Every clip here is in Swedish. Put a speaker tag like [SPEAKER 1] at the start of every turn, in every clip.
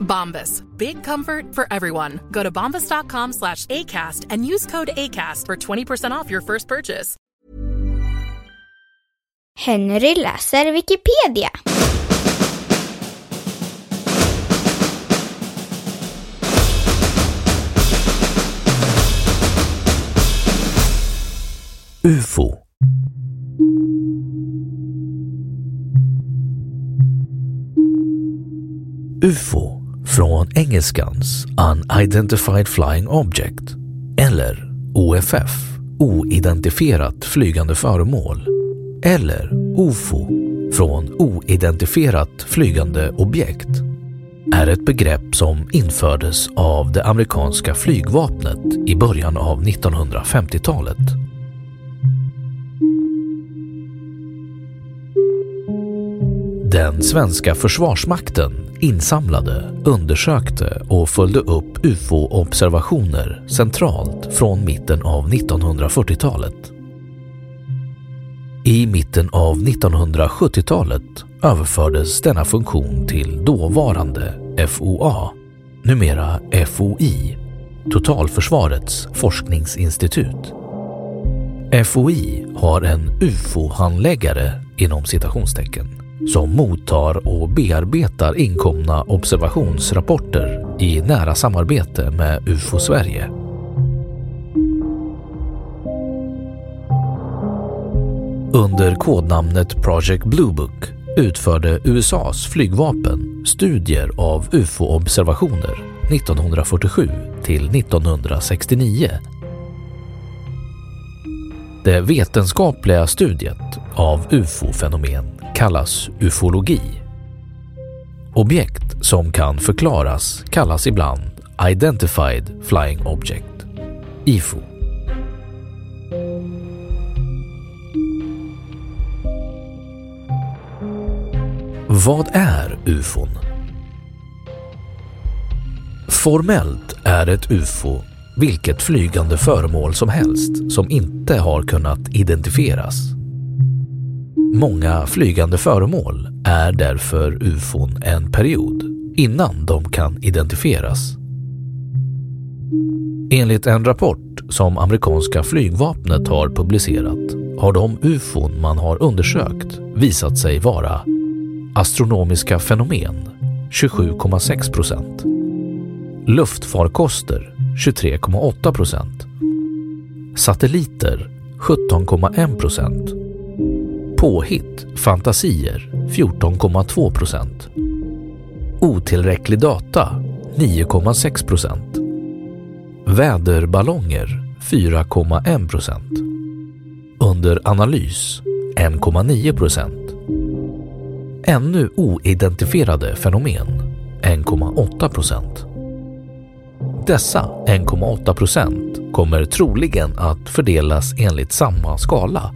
[SPEAKER 1] Bombas. Big comfort for everyone. Go to bombas.com slash ACAST and use code ACAST for 20% off your first purchase.
[SPEAKER 2] Henry läser Wikipedia.
[SPEAKER 3] UFO UFO från engelskans Unidentified Flying Object eller OFF, oidentifierat flygande föremål eller OFO från oidentifierat flygande objekt är ett begrepp som infördes av det amerikanska flygvapnet i början av 1950-talet. Den svenska försvarsmakten insamlade, undersökte och följde upp UFO-observationer centralt från mitten av 1940-talet. I mitten av 1970-talet överfördes denna funktion till dåvarande FOA, numera FOI, Totalförsvarets forskningsinstitut. FOI har en UFO-handläggare inom citationstecken som mottar och bearbetar inkomna observationsrapporter i nära samarbete med UFO Sverige. Under kodnamnet Project Blue Book utförde USAs flygvapen studier av UFO-observationer 1947 till 1969. Det vetenskapliga studiet av UFO-fenomen kallas ufologi. Objekt som kan förklaras kallas ibland Identified Flying Object, IFO. Vad är ufon? Formellt är ett ufo vilket flygande föremål som helst som inte har kunnat identifieras. Många flygande föremål är därför ufon en period innan de kan identifieras. Enligt en rapport som amerikanska flygvapnet har publicerat har de ufon man har undersökt visat sig vara astronomiska fenomen 27,6 procent, luftfarkoster 23,8 procent, satelliter 17,1 procent, påhitt, fantasier 14,2 procent, otillräcklig data 9,6 procent, väderballonger 4,1 procent, under analys 1,9 procent, ännu oidentifierade fenomen 1,8 procent. Dessa 1,8 procent kommer troligen att fördelas enligt samma skala,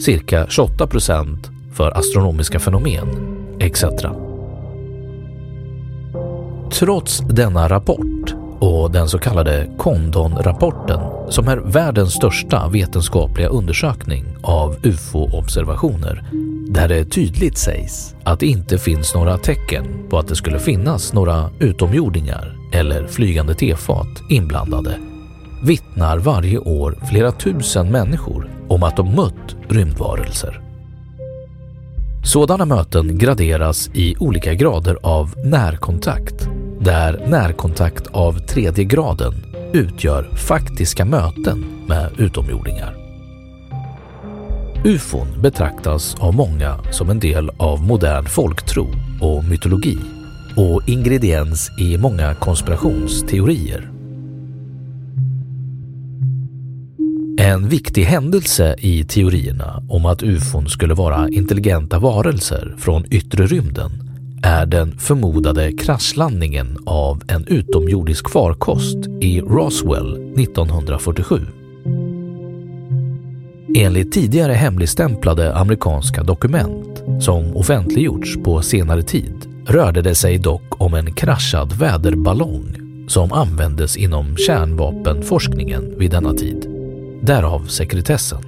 [SPEAKER 3] cirka 28 procent för astronomiska fenomen etc. Trots denna rapport och den så kallade Condon-rapporten som är världens största vetenskapliga undersökning av UFO-observationer där det tydligt sägs att det inte finns några tecken på att det skulle finnas några utomjordingar eller flygande tefat inblandade vittnar varje år flera tusen människor om att de mött rymdvarelser. Sådana möten graderas i olika grader av närkontakt, där närkontakt av tredje graden utgör faktiska möten med utomjordingar. UFON betraktas av många som en del av modern folktro och mytologi och ingrediens i många konspirationsteorier. En viktig händelse i teorierna om att ufon skulle vara intelligenta varelser från yttre rymden är den förmodade kraschlandningen av en utomjordisk farkost i Roswell 1947. Enligt tidigare hemligstämplade amerikanska dokument som offentliggjorts på senare tid rörde det sig dock om en kraschad väderballong som användes inom kärnvapenforskningen vid denna tid. Därav sekretessen.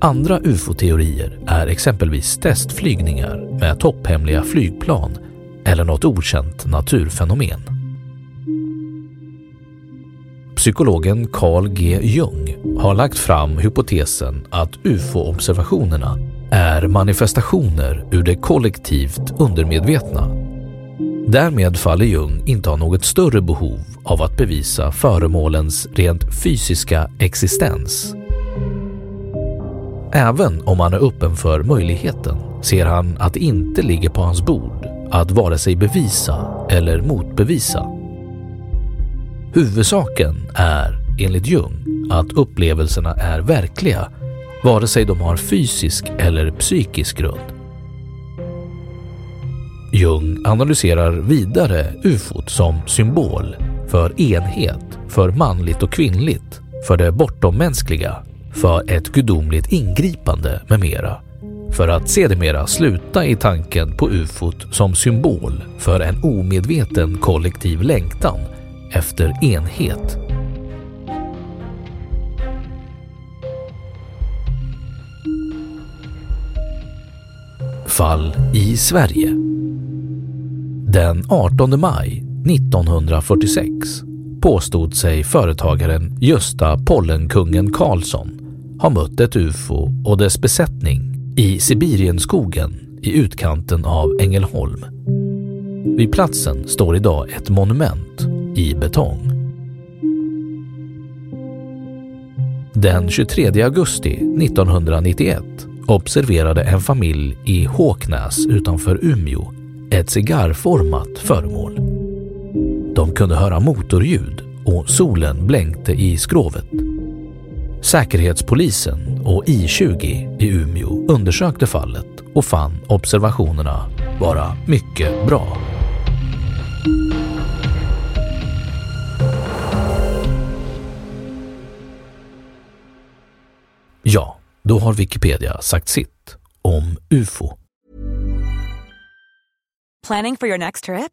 [SPEAKER 3] Andra ufo-teorier är exempelvis testflygningar med topphemliga flygplan eller något okänt naturfenomen. Psykologen Carl G Jung har lagt fram hypotesen att ufo-observationerna är manifestationer ur det kollektivt undermedvetna. Därmed faller Jung inte ha något större behov av att bevisa föremålens rent fysiska existens. Även om han är öppen för möjligheten ser han att det inte ligger på hans bord att vare sig bevisa eller motbevisa. Huvudsaken är, enligt Jung, att upplevelserna är verkliga vare sig de har fysisk eller psykisk grund. Jung analyserar vidare ufot som symbol för enhet, för manligt och kvinnligt, för det bortommänskliga, för ett gudomligt ingripande med mera. För att sedermera sluta i tanken på ufot som symbol för en omedveten kollektiv längtan efter enhet. Fall i Sverige Den 18 maj 1946 påstod sig företagaren Gösta Pollenkungen Karlsson ha mött ett ufo och dess besättning i Sibirienskogen i utkanten av Ängelholm. Vid platsen står idag ett monument i betong. Den 23 augusti 1991 observerade en familj i Håknäs utanför Umeå ett cigarrformat föremål. De kunde höra motorljud och solen blänkte i skrovet. Säkerhetspolisen och I20 i Umeå undersökte fallet och fann observationerna vara mycket bra. Ja, då har Wikipedia sagt sitt om UFO.
[SPEAKER 4] Planning for your next trip?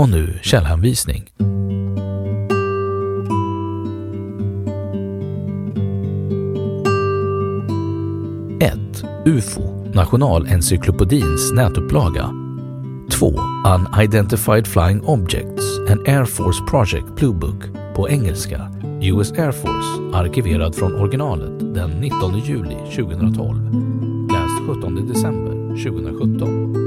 [SPEAKER 3] Och nu källhänvisning. 1. UFO, Nationalencyklopedins nätupplaga. 2. Unidentified Flying Objects, an Air Force Project Blue Book på engelska, US Air Force, arkiverad från originalet den 19 juli 2012. Läst 17 december 2017.